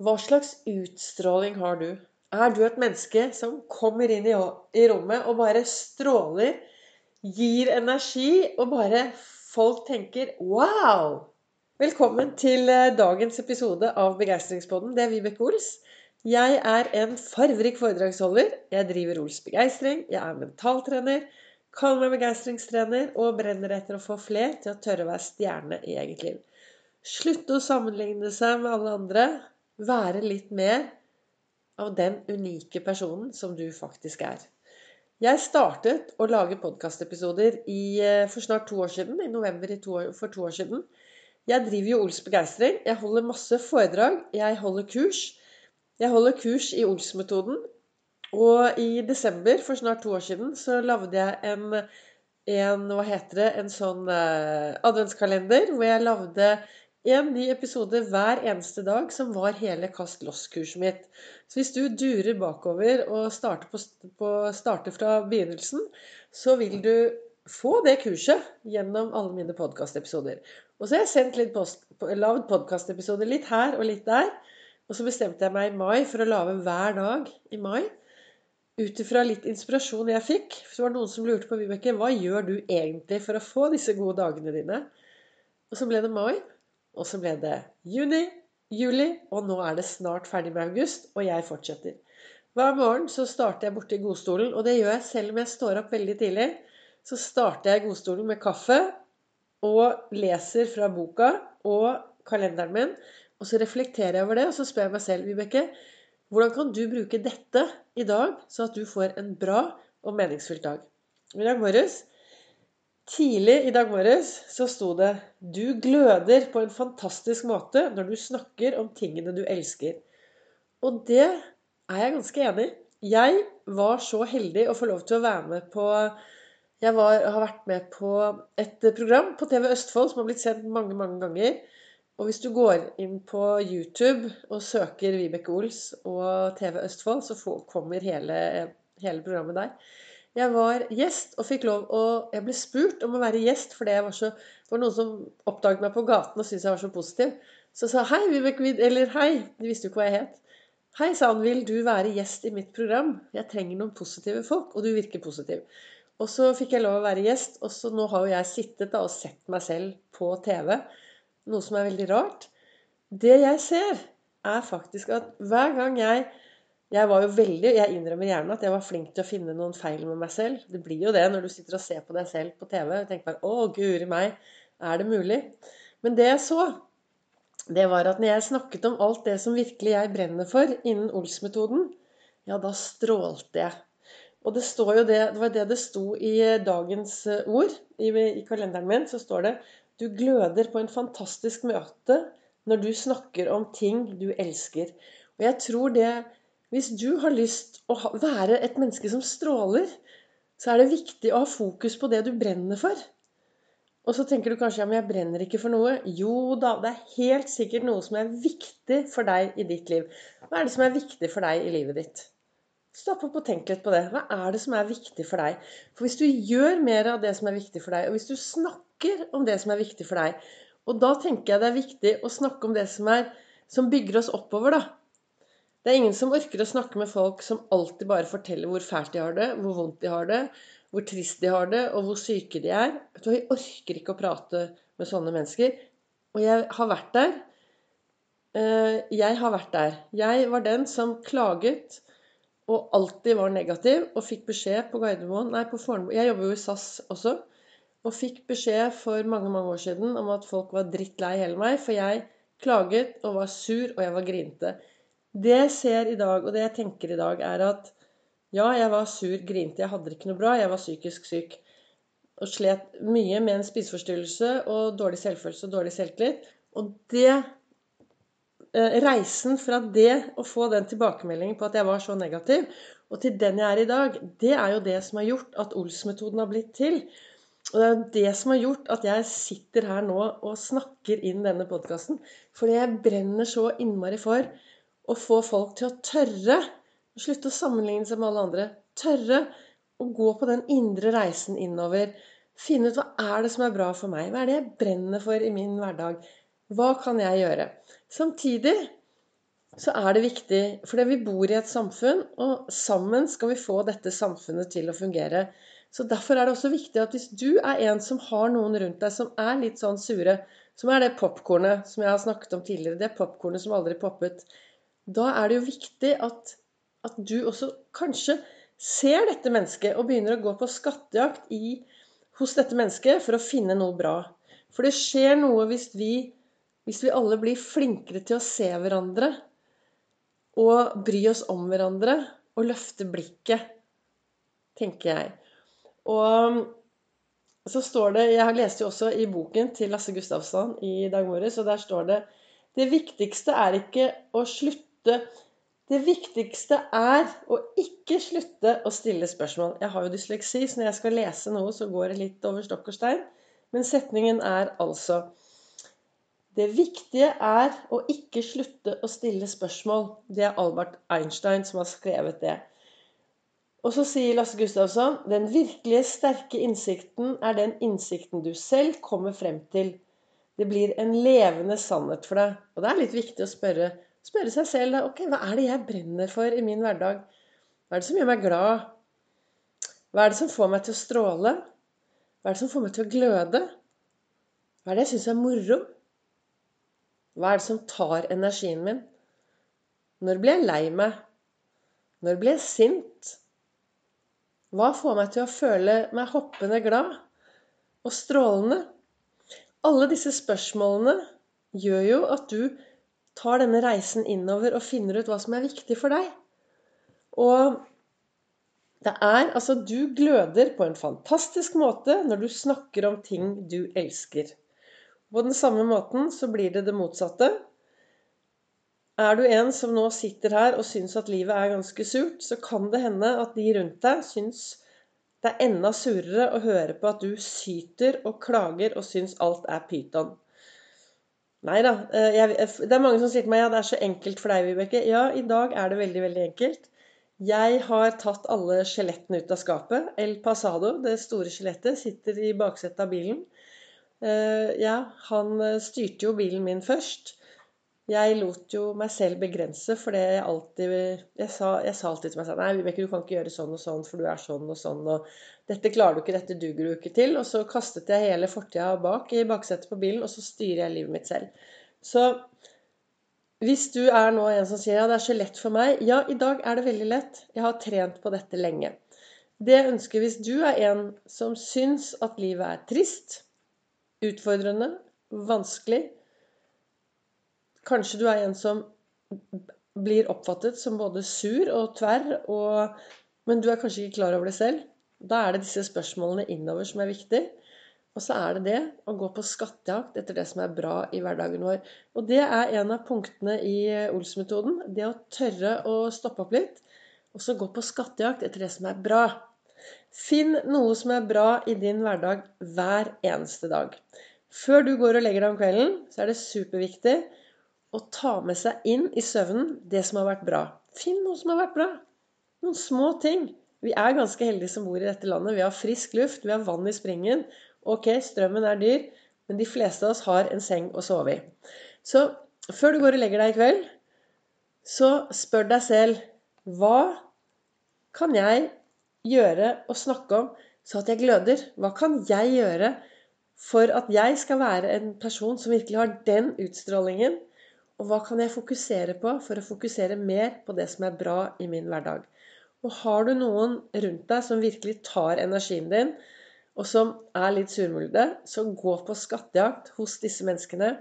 Hva slags utstråling har du? Er du et menneske som kommer inn i rommet og bare stråler, gir energi, og bare folk tenker 'wow'? Velkommen til eh, dagens episode av Begeistringspodden. Det er Vibeke Ols. Jeg er en farverik foredragsholder. Jeg driver Ols Begeistring. Jeg er mentaltrener. Kaller meg begeistringstrener og brenner etter å få flere til å tørre å være stjerne i eget liv. Slutte å sammenligne seg med alle andre være litt mer av den unike personen som du faktisk er. Jeg startet å lage podkastepisoder eh, for snart to år siden. I november for to år siden. Jeg driver jo Ols Begeistring. Jeg holder masse foredrag. Jeg holder kurs. Jeg holder kurs i Ols-metoden. Og i desember for snart to år siden så lagde jeg en, en hva heter det, en sånn uh, adventskalender hvor jeg lagde en ny episode hver eneste dag, som var hele Kast loss-kurset mitt. Så hvis du durer bakover og starter, på, på, starter fra begynnelsen, så vil du få det kurset gjennom alle mine podkastepisoder. Og så har jeg sendt litt post, lagd podkastepisoder litt her og litt der. Og så bestemte jeg meg i mai for å lage hver dag i mai. Ut ifra litt inspirasjon jeg fikk. Så var det noen som lurte på Vibeke, hva gjør du egentlig for å få disse gode dagene dine? Og så ble det mai. Og så ble det juni, juli, og nå er det snart ferdig med august, og jeg fortsetter. Hver morgen så starter jeg borte i godstolen, og det gjør jeg selv om jeg står opp veldig tidlig. Så starter jeg godstolen med kaffe og leser fra boka og kalenderen min. Og så reflekterer jeg over det, og så spør jeg meg selv, Vibeke, hvordan kan du bruke dette i dag, så at du får en bra og meningsfylt dag? I dag morges Tidlig i dag morges så sto det 'Du gløder på en fantastisk måte når du snakker om tingene du elsker'. Og det er jeg ganske enig i. Jeg var så heldig å få lov til å være med på Jeg var, har vært med på et program på TV Østfold som har blitt sendt mange, mange ganger. Og hvis du går inn på YouTube og søker Vibeke Ols og TV Østfold, så kommer hele, hele programmet der. Jeg var gjest og fikk lov å Jeg ble spurt om å være gjest fordi jeg var så Det var noen som oppdaget meg på gaten og syntes jeg var så positiv. Så sa hei, Vibeke Eller hei, de visste jo ikke hva jeg het. Hei, sa han, vil du være gjest i mitt program? Jeg trenger noen positive folk, og du virker positiv. Og så fikk jeg lov å være gjest, og så nå har jo jeg sittet da og sett meg selv på TV. Noe som er veldig rart. Det jeg ser, er faktisk at hver gang jeg jeg var jo veldig, jeg innrømmer gjerne at jeg var flink til å finne noen feil med meg selv. Det blir jo det når du sitter og ser på deg selv på TV og tenker bare 'Å, guri meg, er det mulig?' Men det jeg så, det var at når jeg snakket om alt det som virkelig jeg brenner for innen Ols-metoden, ja, da strålte jeg. Og det det, det var det det sto i dagens eh, ord. I, I kalenderen min så står det 'Du gløder på en fantastisk møte når du snakker om ting du elsker'. Og jeg tror det hvis du har lyst å være et menneske som stråler, så er det viktig å ha fokus på det du brenner for. Og så tenker du kanskje ja, men jeg brenner ikke for noe. Jo da, det er helt sikkert noe som er viktig for deg i ditt liv. Hva er det som er viktig for deg i livet ditt? Stopp opp og tenk litt på det. Hva er det som er viktig for deg? For hvis du gjør mer av det som er viktig for deg, og hvis du snakker om det som er viktig for deg Og da tenker jeg det er viktig å snakke om det som, er, som bygger oss oppover, da. Det er ingen som orker å snakke med folk som alltid bare forteller hvor fælt de har det, hvor vondt de har det, hvor trist de har det, og hvor syke de er. Vi orker ikke å prate med sånne mennesker. Og jeg har vært der. Eh, jeg har vært der. Jeg var den som klaget og alltid var negativ, og fikk beskjed på Gardermoen Nei, på Fornebu Jeg jobber jo i SAS også. Og fikk beskjed for mange, mange år siden om at folk var drittlei hele meg, for jeg klaget og var sur, og jeg var grinte. Det jeg ser i dag, og det jeg tenker i dag, er at ja, jeg var sur, grinte, jeg hadde det ikke noe bra, jeg var psykisk syk. Og slet mye med en spiseforstyrrelse og dårlig selvfølelse og dårlig selvtillit. Og det eh, Reisen fra det å få den tilbakemeldingen på at jeg var så negativ, og til den jeg er i dag, det er jo det som har gjort at Ols-metoden har blitt til. Og det er jo det som har gjort at jeg sitter her nå og snakker inn denne podkasten. Fordi jeg brenner så innmari for å få folk til å tørre å slutte å sammenligne seg med alle andre. Tørre å gå på den indre reisen innover. Finne ut hva er det som er bra for meg? Hva er det jeg brenner for i min hverdag? Hva kan jeg gjøre? Samtidig så er det viktig fordi vi bor i et samfunn, og sammen skal vi få dette samfunnet til å fungere. Så Derfor er det også viktig at hvis du er en som har noen rundt deg som er litt sånn sure, som er det popkornet som jeg har snakket om tidligere, det popkornet som aldri poppet, da er det jo viktig at, at du også kanskje ser dette mennesket og begynner å gå på skattejakt i, hos dette mennesket for å finne noe bra. For det skjer noe hvis vi, hvis vi alle blir flinkere til å se hverandre og bry oss om hverandre og løfte blikket, tenker jeg. Og så står det Jeg leste jo også i boken til Lasse Gustavsson i dag morges, og der står det Det viktigste er ikke å slutte Det viktigste er å ikke slutte å stille spørsmål. Jeg har jo dysleksi, så når jeg skal lese noe, så går det litt over stokk og stein. Men setningen er altså Det viktige er å ikke slutte å stille spørsmål. Det er Albert Einstein som har skrevet det. Og så sier Lasse Gustavsson den virkelige sterke innsikten er den innsikten du selv kommer frem til. Det blir en levende sannhet for deg. Og det er litt viktig å spørre, spørre seg selv ok, hva er det jeg brenner for i min hverdag? Hva er det som gjør meg glad? Hva er det som får meg til å stråle? Hva er det som får meg til å gløde? Hva er det jeg syns er moro? Hva er det som tar energien min? Når blir jeg lei meg? Når blir jeg sint? Hva får meg til å føle meg hoppende glad og strålende? Alle disse spørsmålene gjør jo at du tar denne reisen innover og finner ut hva som er viktig for deg. Og det er altså Du gløder på en fantastisk måte når du snakker om ting du elsker. På den samme måten så blir det det motsatte. Er du en som nå sitter her og syns at livet er ganske surt, så kan det hende at de rundt deg syns det er enda surere å høre på at du syter og klager og syns alt er pyton. Nei da. Eh, det er mange som sier til meg ja, det er så enkelt for deg, Vibeke. Ja, i dag er det veldig, veldig enkelt. Jeg har tatt alle skjelettene ut av skapet. El Pasado, det store skjelettet, sitter i baksetet av bilen. Eh, ja, han eh, styrte jo bilen min først. Jeg lot jo meg selv begrense, for jeg alltid jeg sa, jeg sa, alltid til meg selv Nei, Vibeke, du kan ikke gjøre sånn og sånn, for du er sånn og sånn, og dette klarer du ikke, dette duger du ikke til. Og så kastet jeg hele fortida bak i baksetet på bilen, og så styrer jeg livet mitt selv. Så hvis du er nå en som sier ja, det er så lett for meg Ja, i dag er det veldig lett. Jeg har trent på dette lenge. Det jeg ønsker hvis du er en som syns at livet er trist, utfordrende, vanskelig, Kanskje du er en som blir oppfattet som både sur og tverr, og, men du er kanskje ikke klar over det selv. Da er det disse spørsmålene innover som er viktig. Og så er det det å gå på skattejakt etter det som er bra i hverdagen vår. Og det er en av punktene i Ols-metoden. Det å tørre å stoppe opp litt. Og så gå på skattejakt etter det som er bra. Finn noe som er bra i din hverdag hver eneste dag. Før du går og legger deg om kvelden, så er det superviktig å ta med seg inn i søvnen det som har vært bra. Finn noe som har vært bra. Noen små ting. Vi er ganske heldige som bor i dette landet. Vi har frisk luft, vi har vann i springen. Ok, strømmen er dyr, men de fleste av oss har en seng å sove i. Så før du går og legger deg i kveld, så spør deg selv hva kan jeg gjøre og snakke om så at jeg gløder? Hva kan jeg gjøre for at jeg skal være en person som virkelig har den utstrålingen og hva kan jeg fokusere på for å fokusere mer på det som er bra i min hverdag? Og har du noen rundt deg som virkelig tar energien din, og som er litt surmulede, så gå på skattejakt hos disse menneskene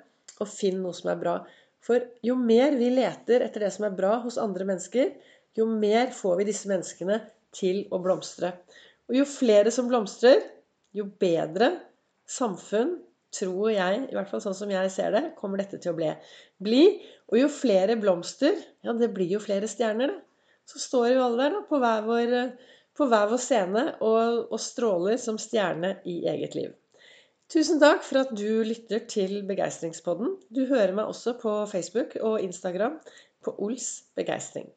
og finn noe som er bra. For jo mer vi leter etter det som er bra hos andre mennesker, jo mer får vi disse menneskene til å blomstre. Og jo flere som blomstrer, jo bedre samfunn, tror jeg, i hvert fall sånn som jeg ser det, kommer dette til å bli. bli. Og jo flere blomster, ja, det blir jo flere stjerner, det. Så står jo alle der da, på hver vår, på hver vår scene og, og stråler som stjerne i eget liv. Tusen takk for at du lytter til Begeistringspodden. Du hører meg også på Facebook og Instagram på Ols begeistring.